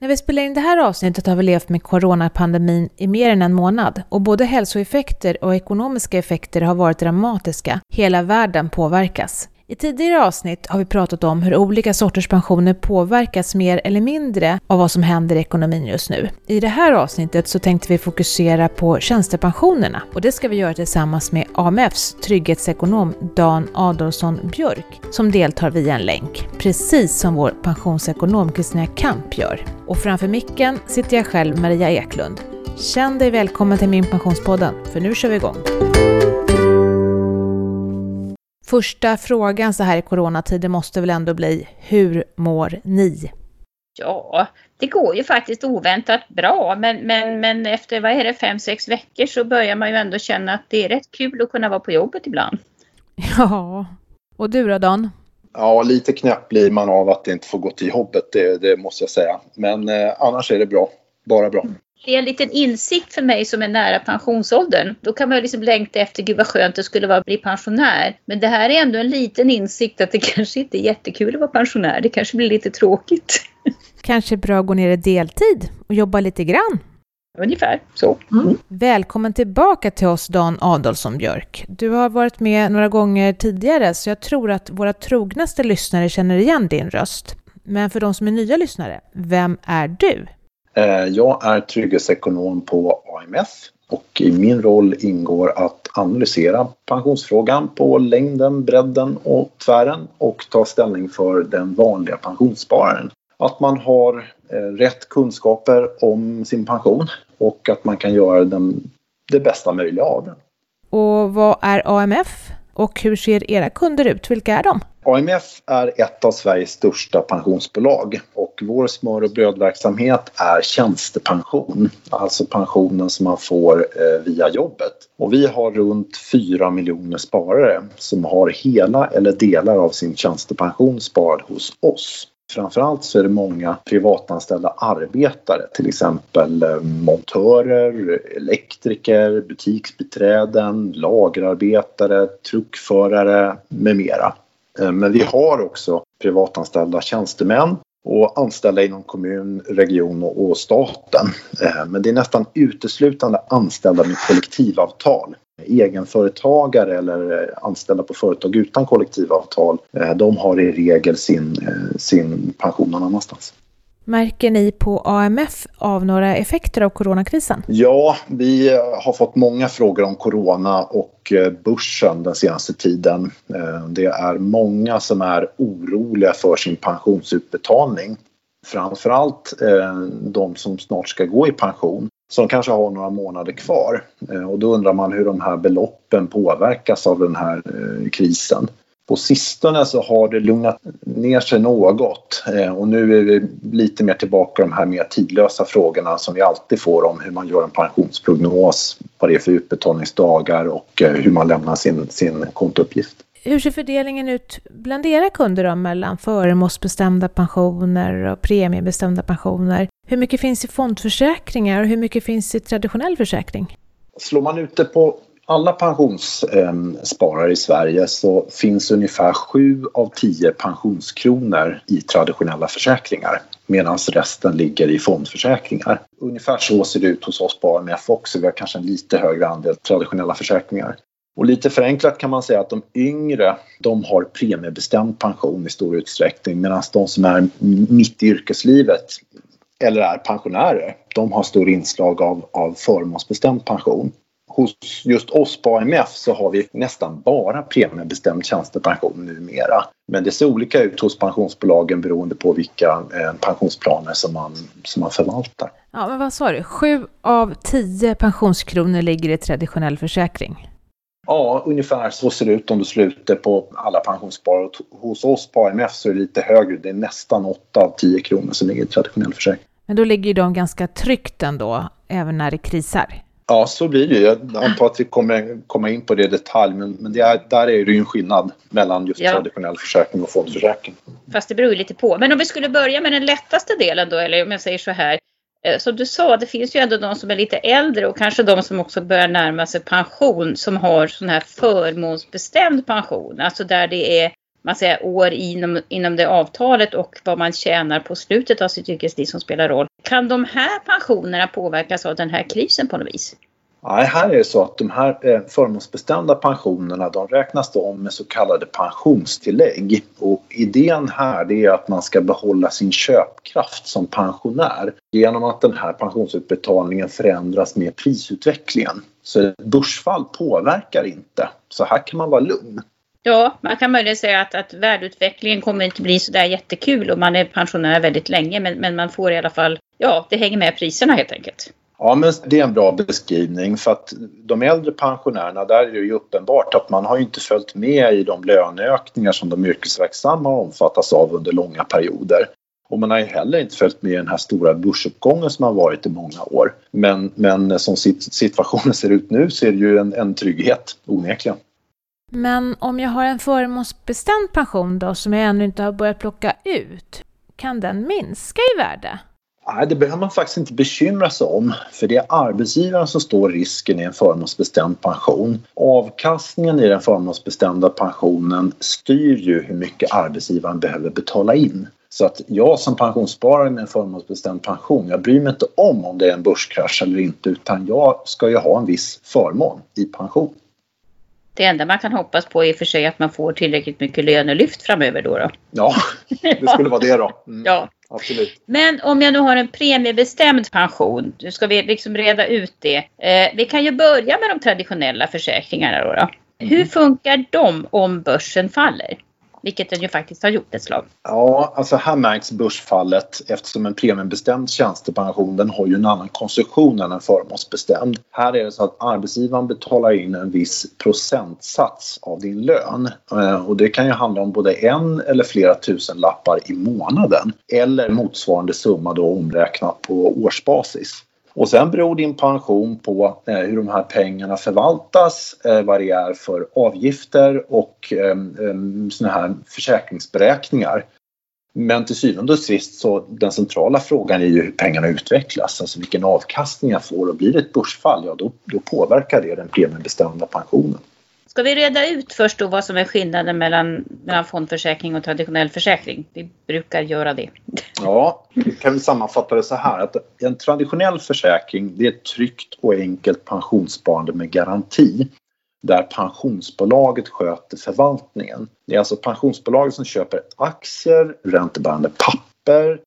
När vi spelar in det här avsnittet har vi levt med coronapandemin i mer än en månad och både hälsoeffekter och ekonomiska effekter har varit dramatiska. Hela världen påverkas. I tidigare avsnitt har vi pratat om hur olika sorters pensioner påverkas mer eller mindre av vad som händer i ekonomin just nu. I det här avsnittet så tänkte vi fokusera på tjänstepensionerna och det ska vi göra tillsammans med AMFs trygghetsekonom Dan Adolfsson Björk som deltar via en länk, precis som vår pensionsekonom Kristina Kamp gör. Och framför micken sitter jag själv, Maria Eklund. Känn dig välkommen till min Pensionspodden, för nu kör vi igång. Första frågan så här i coronatider måste väl ändå bli, hur mår ni? Ja, det går ju faktiskt oväntat bra, men, men, men efter vad är det, fem, sex veckor så börjar man ju ändå känna att det är rätt kul att kunna vara på jobbet ibland. Ja, och du då Dan? Ja, lite knäpp blir man av att det inte får gå till jobbet, det, det måste jag säga. Men eh, annars är det bra, bara bra. Det är en liten insikt för mig som är nära pensionsåldern. Då kan man liksom längta efter, gud vad skönt det skulle vara att bli pensionär. Men det här är ändå en liten insikt att det kanske inte är jättekul att vara pensionär. Det kanske blir lite tråkigt. Kanske bra att gå ner i deltid och jobba lite grann. Ungefär så. Mm. Välkommen tillbaka till oss Dan Adolfsson Björk. Du har varit med några gånger tidigare så jag tror att våra trognaste lyssnare känner igen din röst. Men för de som är nya lyssnare, vem är du? Eh, jag är trygghetsekonom på AMF och i min roll ingår att analysera pensionsfrågan på längden, bredden och tvären och ta ställning för den vanliga pensionsspararen. Att man har eh, rätt kunskaper om sin pension och att man kan göra den, det bästa möjliga av den. Och vad är AMF? Och hur ser era kunder ut? Vilka är de? AMF är ett av Sveriges största pensionsbolag och vår smör och brödverksamhet är tjänstepension, alltså pensionen som man får eh, via jobbet. Och vi har runt 4 miljoner sparare som har hela eller delar av sin tjänstepension sparad hos oss. Framförallt så är det många privatanställda arbetare, till exempel eh, montörer, elektriker, butiksbiträden, lagerarbetare, truckförare med mera. Eh, men vi har också privatanställda tjänstemän och anställda inom kommun, region och staten. Eh, men det är nästan uteslutande anställda med kollektivavtal. Egenföretagare eller anställda på företag utan kollektivavtal, eh, de har i regel sin, sin pension någon annanstans. Märker ni på AMF av några effekter av coronakrisen? Ja, vi har fått många frågor om corona och och börsen den senaste tiden. Eh, det är många som är oroliga för sin pensionsutbetalning. Framförallt eh, de som snart ska gå i pension som kanske har några månader kvar. Och då undrar man hur de här beloppen påverkas av den här krisen. På sistone så har det lugnat ner sig något eh, och nu är vi lite mer tillbaka de här mer tidlösa frågorna som vi alltid får om hur man gör en pensionsprognos, vad det är för utbetalningsdagar och eh, hur man lämnar sin, sin kontouppgift. Hur ser fördelningen ut bland era kunder då, mellan förmånsbestämda pensioner och premiebestämda pensioner? Hur mycket finns i fondförsäkringar och hur mycket finns i traditionell försäkring? Slår man ut det på alla pensionssparare i Sverige så finns ungefär 7 av 10 pensionskronor i traditionella försäkringar medan resten ligger i fondförsäkringar. Ungefär så ser det ut hos oss på AMF också. Vi har kanske en lite högre andel traditionella försäkringar. Och lite förenklat kan man säga att de yngre de har premiebestämd pension i stor utsträckning medan de som är mitt i yrkeslivet eller är pensionärer, de har stor inslag av, av förmånsbestämd pension hos just oss på AMF så har vi nästan bara premiebestämd tjänstepension numera. Men det ser olika ut hos pensionsbolagen beroende på vilka eh, pensionsplaner som man, som man förvaltar. Ja, men vad sa du? Sju av tio pensionskronor ligger i traditionell försäkring? Ja, ungefär så ser det ut om du slutar på alla pensionssparare. Hos oss på AMF så är det lite högre. Det är nästan 8 av 10 kronor som ligger i traditionell försäkring. Men då ligger de ganska tryggt ändå, även när det krisar? Ja, så blir det Jag antar att vi kommer komma in på det i detalj, men, men det är, där är det ju en skillnad mellan just ja. traditionell försäkring och fondförsäkring. Fast det beror ju lite på. Men om vi skulle börja med den lättaste delen då, eller om jag säger så här. Eh, som du sa, det finns ju ändå de som är lite äldre och kanske de som också börjar närma sig pension som har sån här förmånsbestämd pension. Alltså där det är man säger, år inom, inom det avtalet och vad man tjänar på slutet av sitt yrkesliv som spelar roll. Kan de här pensionerna påverkas av den här krisen på något vis? Nej, här är det så att de här eh, förmånsbestämda pensionerna de räknas då om med så kallade pensionstillägg. Och idén här är att man ska behålla sin köpkraft som pensionär genom att den här pensionsutbetalningen förändras med prisutvecklingen. Så ett börsfall påverkar inte. Så här kan man vara lugn. Ja, man kan möjligen säga att, att värdeutvecklingen kommer inte bli så där jättekul om man är pensionär väldigt länge men, men man får i alla fall, ja det hänger med priserna helt enkelt. Ja, men det är en bra beskrivning för att de äldre pensionärerna, där är det ju uppenbart att man har inte följt med i de löneökningar som de yrkesverksamma omfattas av under långa perioder. Och man har ju heller inte följt med i den här stora börsuppgången som har varit i många år. Men, men som situationen ser ut nu så är det ju en, en trygghet, onekligen. Men om jag har en förmånsbestämd pension då som jag ännu inte har börjat plocka ut, kan den minska i värde? Nej, det behöver man faktiskt inte bekymra sig om för det är arbetsgivaren som står risken i en förmånsbestämd pension. Avkastningen i den förmånsbestämda pensionen styr ju hur mycket arbetsgivaren behöver betala in. Så att jag som pensionssparare med en förmånsbestämd pension, jag bryr mig inte om om det är en börskrasch eller inte utan jag ska ju ha en viss förmån i pension. Det enda man kan hoppas på är för sig att man får tillräckligt mycket lönelyft framöver då. då. Ja, det skulle vara det då. Mm. Ja. Absolut. Men om jag nu har en premiebestämd pension, nu ska vi liksom reda ut det. Eh, vi kan ju börja med de traditionella försäkringarna då. då. Mm. Hur funkar de om börsen faller? Vilket den ju faktiskt har gjort ett slag. Ja, alltså här märks börsfallet eftersom en premiebestämd tjänstepension den har ju en annan konstruktion än en förmånsbestämd. Här är det så att arbetsgivaren betalar in en viss procentsats av din lön eh, och det kan ju handla om både en eller flera tusen lappar i månaden eller motsvarande summa då omräknat på årsbasis. Och sen beror din pension på eh, hur de här pengarna förvaltas, eh, vad det är för avgifter och eh, såna här försäkringsberäkningar. Men till syvende och sist så den centrala frågan är ju hur pengarna utvecklas, alltså vilken avkastning jag får och blir det ett börsfall, ja då, då påverkar det den premiebestämda pensionen. Ska vi reda ut först då vad som är skillnaden mellan, mellan fondförsäkring och traditionell försäkring? Vi brukar göra det. Ja, vi kan vi sammanfatta det så här att en traditionell försäkring det är ett tryggt och enkelt pensionssparande med garanti där pensionsbolaget sköter förvaltningen. Det är alltså pensionsbolaget som köper aktier, räntebärande papper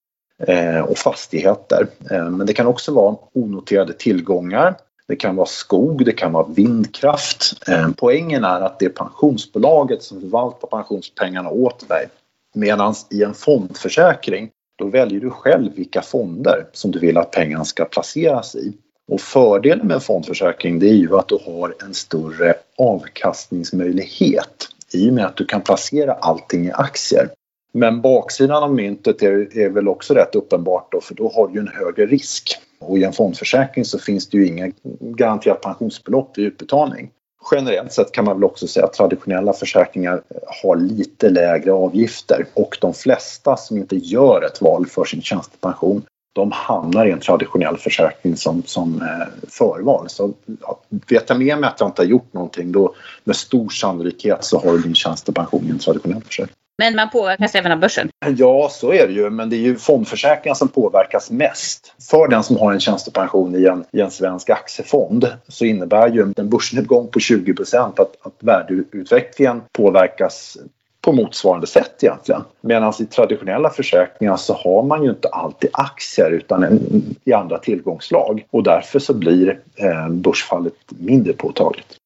eh, och fastigheter. Eh, men det kan också vara onoterade tillgångar det kan vara skog, det kan vara vindkraft. Eh, poängen är att det är pensionsbolaget som förvaltar pensionspengarna åt dig. Medan i en fondförsäkring, då väljer du själv vilka fonder som du vill att pengarna ska placeras i. Och fördelen med en fondförsäkring det är ju att du har en större avkastningsmöjlighet i och med att du kan placera allting i aktier. Men baksidan av myntet är, är väl också rätt uppenbart då för då har du ju en högre risk. Och i en fondförsäkring så finns det ju ingen garanterat pensionsbelopp vid utbetalning. Generellt sett kan man väl också säga att traditionella försäkringar har lite lägre avgifter och de flesta som inte gör ett val för sin tjänstepension de hamnar i en traditionell försäkring som, som eh, förval. Så ja, vet jag med mig att jag inte har gjort någonting då med stor sannolikhet så har du din tjänstepension i en traditionell försäkring. Men man påverkas även av börsen? Ja, så är det ju. Men det är ju fondförsäkringar som påverkas mest. För den som har en tjänstepension i en, i en svensk aktiefond så innebär ju en börsnedgång på 20 att, att värdeutvecklingen påverkas på motsvarande sätt egentligen. Medan i traditionella försäkringar så har man ju inte alltid aktier utan en, i andra tillgångslag och därför så blir eh, börsfallet mindre påtagligt.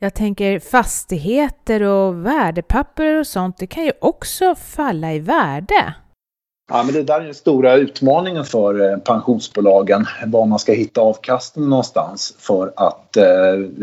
Jag tänker fastigheter och värdepapper och sånt, det kan ju också falla i värde. Ja, men det där är den stora utmaningen för eh, pensionsbolagen, var man ska hitta avkastningen någonstans. För att eh,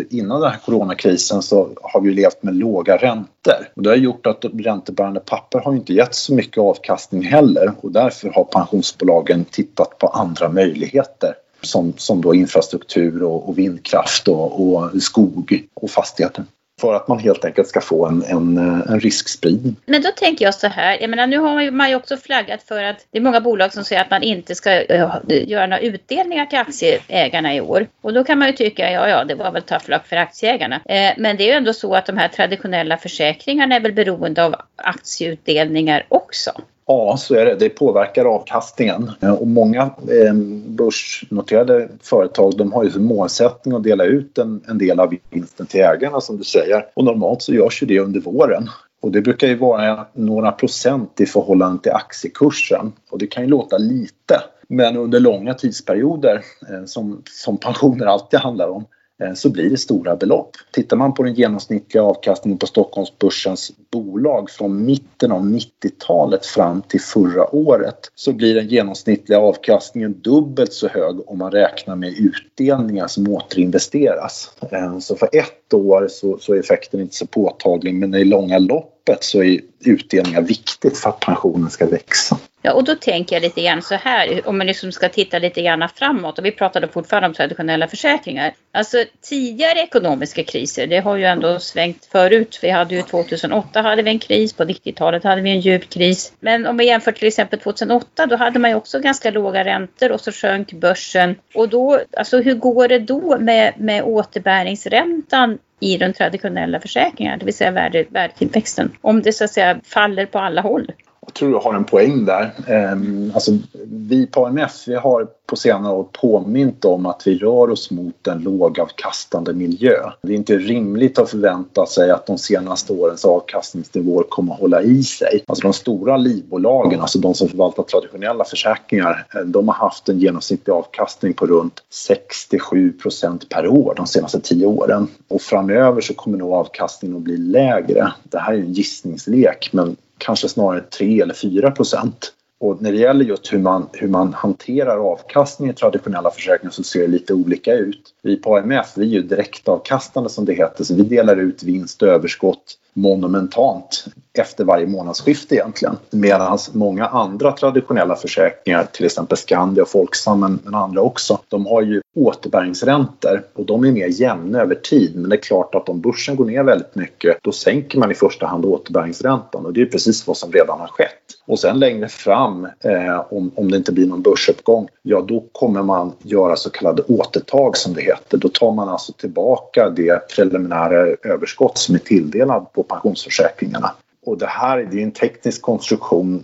innan den här coronakrisen så har vi levt med låga räntor. Och det har gjort att räntebärande papper har inte gett så mycket avkastning heller och därför har pensionsbolagen tittat på andra möjligheter som, som då infrastruktur och, och vindkraft och, och, skog och fastigheter. för att man helt enkelt ska få en, en, en riskspridning. Men då tänker jag så här, jag menar nu har man ju också flaggat för att det är många bolag som säger att man inte ska eh, göra några utdelningar till aktieägarna i år. Och då kan man ju tycka, ja ja, det var väl tough luck för aktieägarna. Eh, men det är ju ändå så att de här traditionella försäkringarna är väl beroende av aktieutdelningar också. Ja, så är det. Det påverkar avkastningen. Och många eh, börsnoterade företag de har ju som målsättning att dela ut en, en del av vinsten till ägarna som du säger. Och normalt så görs ju det under våren. Och det brukar ju vara några procent i förhållande till aktiekursen. Och det kan ju låta lite. Men under långa tidsperioder, eh, som, som pensioner alltid handlar om, Eh, så blir det stora belopp. Tittar man på den genomsnittliga avkastningen på Stockholmsbörsens bolag från mitten av 90-talet fram till förra året så blir den genomsnittliga avkastningen dubbelt så hög om man räknar med utdelningar som återinvesteras. Eh, så för ett år så, så är effekten inte så påtaglig men i långa lopp öppet så är utdelningar viktigt för att pensionen ska växa. Ja, och då tänker jag lite grann så här, om man liksom ska titta lite grann framåt och vi pratade fortfarande om traditionella försäkringar. Alltså tidigare ekonomiska kriser, det har ju ändå svängt förut. Vi hade ju 2008 hade vi en kris, på 90-talet hade vi en djup kris. Men om vi jämför till exempel 2008, då hade man ju också ganska låga räntor och så sjönk börsen. Och då, alltså hur går det då med, med återbäringsräntan i de traditionella försäkringarna, det vill säga värde, värdetillväxten, om det så att säga faller på alla håll? Jag tror jag har en poäng där. Ehm, alltså, vi på AMF vi har på senare år påmint om att vi rör oss mot en lågavkastande miljö. Det är inte rimligt att förvänta sig att de senaste årens avkastningsnivåer kommer att hålla i sig. Alltså de stora livbolagen, alltså de som förvaltar traditionella försäkringar, eh, de har haft en genomsnittlig avkastning på runt 67 procent per år de senaste tio åren. Och framöver så kommer nog avkastningen att bli lägre. Det här är en gissningslek men kanske snarare 3 eller 4 procent. Och när det gäller just hur man, hur man hanterar avkastning i traditionella försäkringar så ser det lite olika ut. Vi på AMF vi är ju direktavkastande som det heter så vi delar ut vinst och överskott monumentalt efter varje månadsskifte egentligen. Medan många andra traditionella försäkringar, till exempel Skandia och Folksam men andra också, de har ju återbäringsräntor och de är mer jämna över tid. Men det är klart att om börsen går ner väldigt mycket då sänker man i första hand återbäringsräntan och det är precis vad som redan har skett. Och sen längre fram, eh, om, om det inte blir någon börsuppgång, ja då kommer man göra så kallade återtag som det heter. Då tar man alltså tillbaka det preliminära överskott som är tilldelad på pensionsförsäkringarna. Och det här det är en teknisk konstruktion.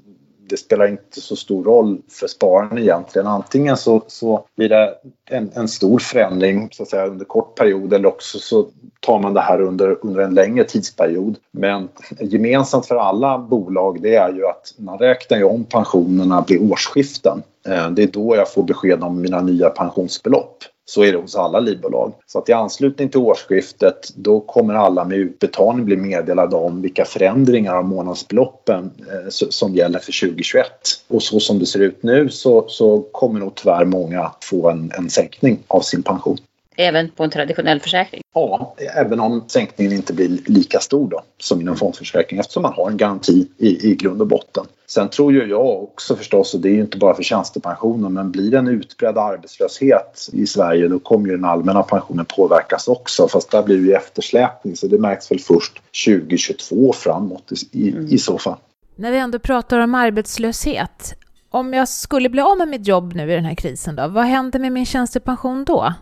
Det spelar inte så stor roll för spararen egentligen. Antingen så, så blir det en, en, stor förändring så att säga, under kort period eller också så tar man det här under, under en längre tidsperiod. Men gemensamt för alla bolag det är ju att man räknar ju om pensionerna vid årsskiften. Eh, det är då jag får besked om mina nya pensionsbelopp. Så är det hos alla livbolag. Så att i anslutning till årsskiftet då kommer alla med utbetalning bli meddelade om vilka förändringar av månadsbeloppen eh, som gäller för 2021. Och så som det ser ut nu så, så kommer nog tyvärr många få en, en sänkning av sin pension. Även på en traditionell försäkring? Ja, även om sänkningen inte blir lika stor då, som inom fondförsäkring eftersom man har en garanti i, i grund och botten. Sen tror ju jag också förstås, och det är ju inte bara för tjänstepensionen, men blir det en utbredd arbetslöshet i Sverige då kommer ju den allmänna pensionen påverkas också. Fast där blir det ju eftersläpning så det märks väl först 2022 framåt i, i, mm. i så fall. När vi ändå pratar om arbetslöshet, om jag skulle bli av med mitt jobb nu i den här krisen då, vad händer med min tjänstepension då?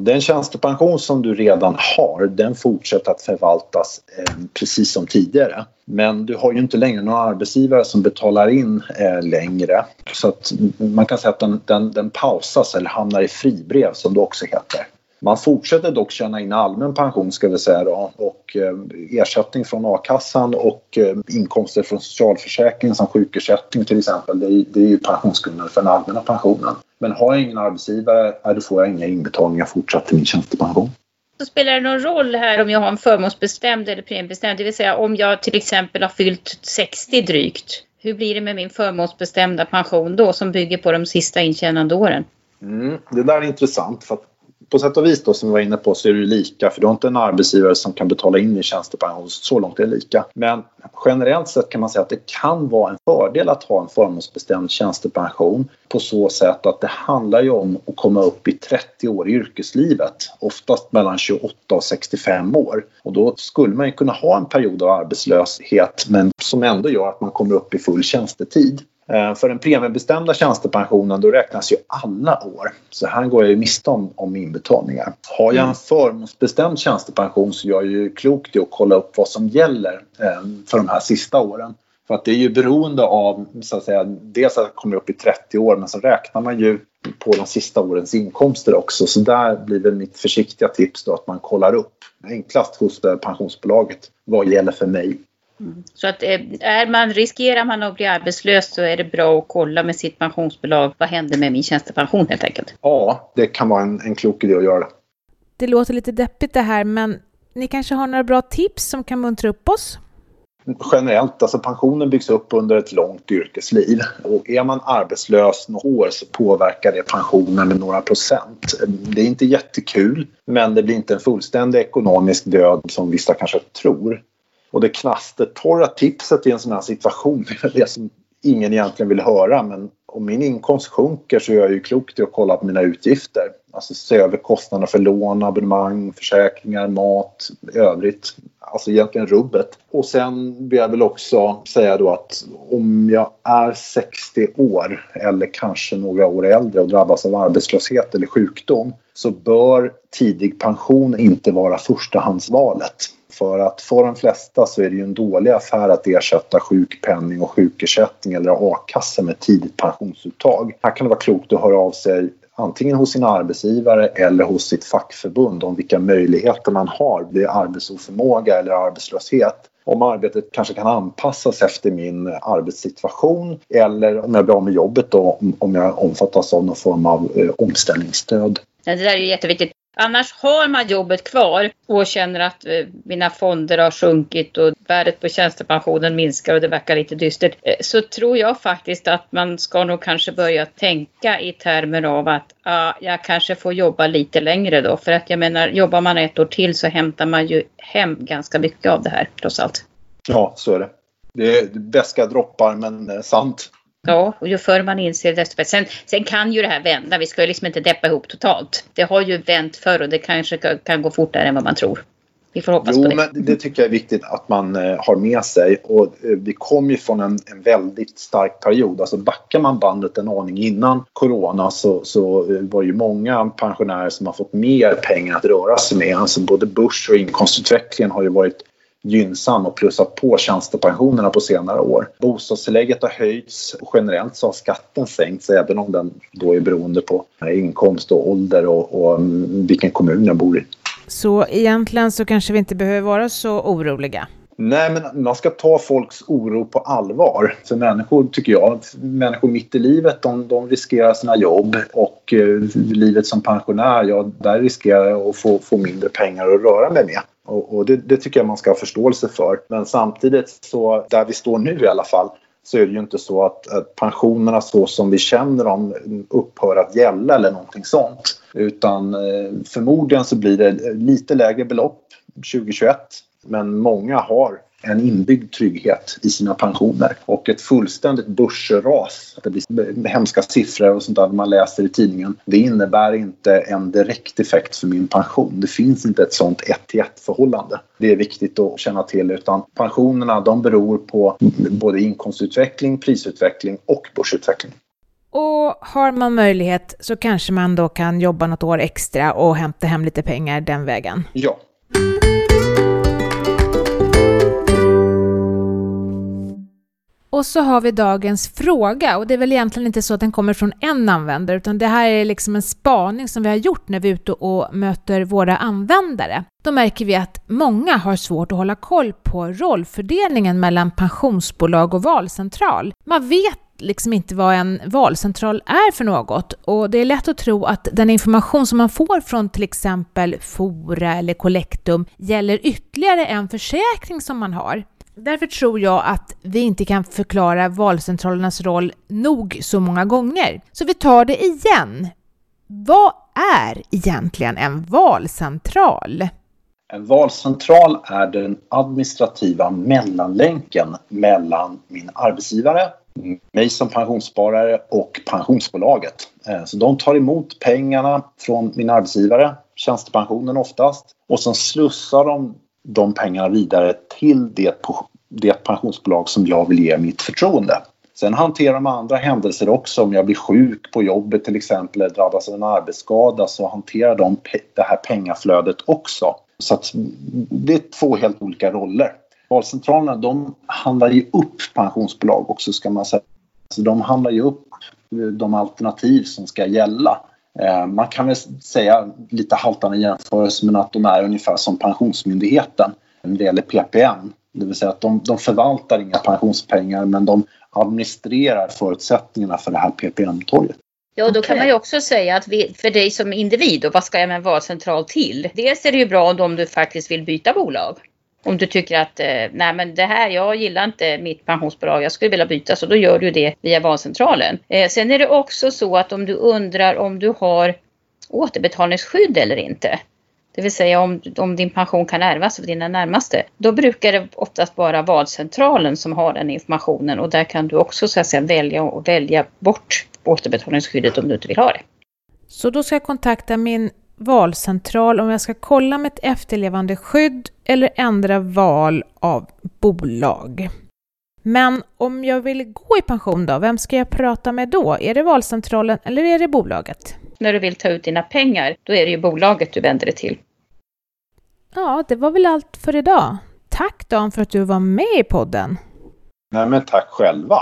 Den tjänstepension som du redan har den fortsätter att förvaltas eh, precis som tidigare. Men du har ju inte längre någon arbetsgivare som betalar in eh, längre. Så att man kan säga att den, den, den pausas eller hamnar i fribrev som det också heter. Man fortsätter dock tjäna in allmän pension ska vi säga då, och eh, ersättning från a-kassan och eh, inkomster från socialförsäkringen som sjukersättning till exempel. Det är, det är ju pensionsgrundande för den allmänna pensionen. Men har jag ingen arbetsgivare, då får jag inga inbetalningar fortsatt till min tjänstepension. Så spelar det någon roll här om jag har en förmånsbestämd eller premiebestämd? Det vill säga om jag till exempel har fyllt 60 drygt. Hur blir det med min förmånsbestämda pension då som bygger på de sista intjänande åren? Mm, det där är intressant för att på sätt och vis då som vi var inne på så är det lika för du har inte en arbetsgivare som kan betala in i tjänstepension. Så långt är det lika. Men generellt sett kan man säga att det kan vara en fördel att ha en förmånsbestämd tjänstepension på så sätt att det handlar ju om att komma upp i 30 år i yrkeslivet. Oftast mellan 28 och 65 år. Och då skulle man ju kunna ha en period av arbetslöshet men som ändå gör att man kommer upp i full tjänstetid. Eh, för den premiebestämda tjänstepensionen då räknas ju alla år. Så här går jag ju miste om, om inbetalningar. Har jag en mm. förmånsbestämd tjänstepension så gör jag ju klokt i att kolla upp vad som gäller eh, för de här sista åren. För att det är ju beroende av, så att säga, dels att jag kommer upp i 30 år men så räknar man ju på de sista årens inkomster också. Så där blir väl mitt försiktiga tips då att man kollar upp enklast hos pensionsbolaget vad gäller för mig. Mm. Så att eh, är man, riskerar man att bli arbetslös så är det bra att kolla med sitt pensionsbolag. Vad händer med min tjänstepension helt enkelt? Ja, det kan vara en, en klok idé att göra det. Det låter lite deppigt det här, men ni kanske har några bra tips som kan muntra upp oss? Generellt, alltså pensionen byggs upp under ett långt yrkesliv. Och är man arbetslös några år så påverkar det pensionen med några procent. Det är inte jättekul, men det blir inte en fullständig ekonomisk död som vissa kanske tror. Och det knastertorra tipset i en sån här situation är det som ingen egentligen vill höra men om min inkomst sjunker så är jag ju klokt i att kolla på mina utgifter. Alltså se över kostnaderna för lån, abonnemang, försäkringar, mat, övrigt. Alltså egentligen rubbet. Och sen vill jag väl också säga då att om jag är 60 år eller kanske några år äldre och drabbas av arbetslöshet eller sjukdom så bör tidig pension inte vara förstahandsvalet. För att för de flesta så är det ju en dålig affär att ersätta sjukpenning och sjukersättning eller a-kassa med tidigt pensionsuttag. Här kan det vara klokt att höra av sig antingen hos sin arbetsgivare eller hos sitt fackförbund om vilka möjligheter man har vid arbetsoförmåga eller arbetslöshet om arbetet kanske kan anpassas efter min arbetssituation eller om jag blir av med jobbet då, om jag omfattas av någon form av eh, omställningsstöd. Det där är jätteviktigt. Annars har man jobbet kvar och känner att eh, mina fonder har sjunkit och värdet på tjänstepensionen minskar och det verkar lite dystert. Eh, så tror jag faktiskt att man ska nog kanske börja tänka i termer av att ah, jag kanske får jobba lite längre då. För att jag menar, jobbar man ett år till så hämtar man ju hem ganska mycket av det här trots allt. Ja, så är det. Det är beska droppar men sant. Ja, och ju förr man inser desto bättre. Sen, sen kan ju det här vända. Vi ska ju liksom inte deppa ihop totalt. Det har ju vänt förr och det kanske kan gå fortare än vad man tror. Vi får hoppas jo, på det. Men det tycker jag är viktigt att man eh, har med sig. Och eh, vi kom ju från en, en, väldigt stark period. Alltså backar man bandet en aning innan corona så, så eh, var det ju många pensionärer som har fått mer pengar att röra sig med. Alltså både börs och inkomstutvecklingen har ju varit gynnsam och plussat på tjänstepensionerna på senare år. Bostadstillägget har höjts och generellt så har skatten sänkts även om den då är beroende på inkomst och ålder och, och mm, vilken kommun jag bor i. Så egentligen så kanske vi inte behöver vara så oroliga? Nej, men man ska ta folks oro på allvar. För människor, tycker jag, människor mitt i livet, de, de riskerar sina jobb och eh, livet som pensionär, ja, där riskerar jag att få, få mindre pengar att röra mig med. Och, och det, det, tycker jag man ska ha förståelse för. Men samtidigt så, där vi står nu i alla fall, så är det ju inte så att, att pensionerna så som vi känner dem upphör att gälla eller någonting sånt. Utan eh, förmodligen så blir det lite lägre belopp 2021 men många har en inbyggd trygghet i sina pensioner. Och ett fullständigt börsras, det blir hemska siffror och sånt där man läser i tidningen. Det innebär inte en direkt effekt för min pension. Det finns inte ett sånt ett till ett förhållande. Det är viktigt att känna till utan pensionerna de beror på både inkomstutveckling, prisutveckling och börsutveckling. Och har man möjlighet så kanske man då kan jobba något år extra och hämta hem lite pengar den vägen? Ja. Och så har vi dagens fråga och det är väl egentligen inte så att den kommer från en användare utan det här är liksom en spaning som vi har gjort när vi är ute och möter våra användare. Då märker vi att många har svårt att hålla koll på rollfördelningen mellan pensionsbolag och valcentral. Man vet liksom inte vad en valcentral är för något och det är lätt att tro att den information som man får från till exempel Fora eller Collectum gäller ytterligare en försäkring som man har. Därför tror jag att vi inte kan förklara valcentralernas roll nog så många gånger. Så vi tar det igen. Vad är egentligen en valcentral? En valcentral är den administrativa mellanlänken mellan min arbetsgivare, mig som pensionssparare och pensionsbolaget. Eh, så de tar emot pengarna från min arbetsgivare, tjänstepensionen oftast, och sen slussar de de pengarna vidare till det, det pensionsbolag som jag vill ge mitt förtroende. Sen hanterar de andra händelser också. Om jag blir sjuk på jobbet till exempel eller drabbas av en arbetsskada så hanterar de det här pengaflödet också. Så att det är två helt olika roller. Valcentralerna de handlar ju upp pensionsbolag också ska man säga. Så de handlar ju upp eh, de alternativ som ska gälla. Eh, man kan väl säga lite haltande jämförelse men att de är ungefär som Pensionsmyndigheten när det gäller PPM. Det vill säga att de, de förvaltar inga pensionspengar men de administrerar förutsättningarna för det här PPM-torget. Ja, då kan man ju också säga att vi, för dig som individ, och vad ska jag med en valcentral till? Dels är det ju bra om du faktiskt vill byta bolag. Om du tycker att eh, nej men det här, jag gillar inte mitt pensionsbolag, jag skulle vilja byta, så då gör du det via valcentralen. Eh, sen är det också så att om du undrar om du har återbetalningsskydd eller inte. Det vill säga om, om din pension kan ärvas av dina närmaste. Då brukar det oftast vara valcentralen som har den informationen och där kan du också så att säga, välja och välja bort återbetalningsskyddet om du inte vill ha det. Så då ska jag kontakta min valcentral om jag ska kolla mitt efterlevande skydd eller ändra val av bolag. Men om jag vill gå i pension då, vem ska jag prata med då? Är det valcentralen eller är det bolaget? När du vill ta ut dina pengar, då är det ju bolaget du vänder dig till. Ja, det var väl allt för idag. Tack Dan för att du var med i podden. Nej men tack själva.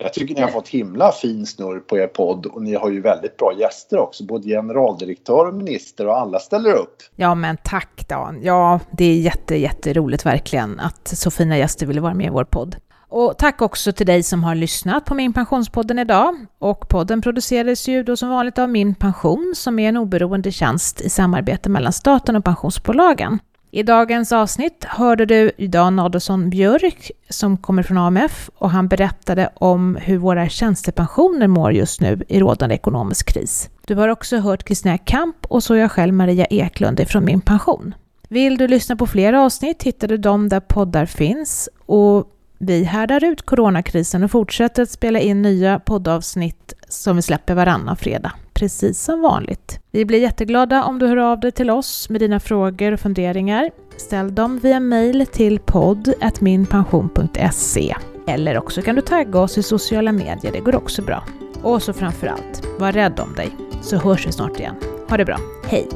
Jag tycker ni har fått himla fin snurr på er podd och ni har ju väldigt bra gäster också. Både generaldirektör och minister och alla ställer upp. Ja men tack Dan. Ja, det är jätte, jätteroligt verkligen att så fina gäster ville vara med i vår podd. Och tack också till dig som har lyssnat på Min Pensionspodden idag. Och podden producerades ju då som vanligt av Min Pension som är en oberoende tjänst i samarbete mellan staten och pensionsbolagen. I dagens avsnitt hörde du Dan Adolfsson Björk som kommer från AMF och han berättade om hur våra tjänstepensioner mår just nu i rådande ekonomisk kris. Du har också hört Kristina Kamp och så jag själv Maria Eklund från Min Pension. Vill du lyssna på fler avsnitt hittar du dem där poddar finns och vi härdar ut coronakrisen och fortsätter att spela in nya poddavsnitt som vi släpper varannan fredag, precis som vanligt. Vi blir jätteglada om du hör av dig till oss med dina frågor och funderingar. Ställ dem via mail till podd.minpension.se eller också kan du tagga oss i sociala medier, det går också bra. Och så framför allt, var rädd om dig, så hörs vi snart igen. Ha det bra, hej!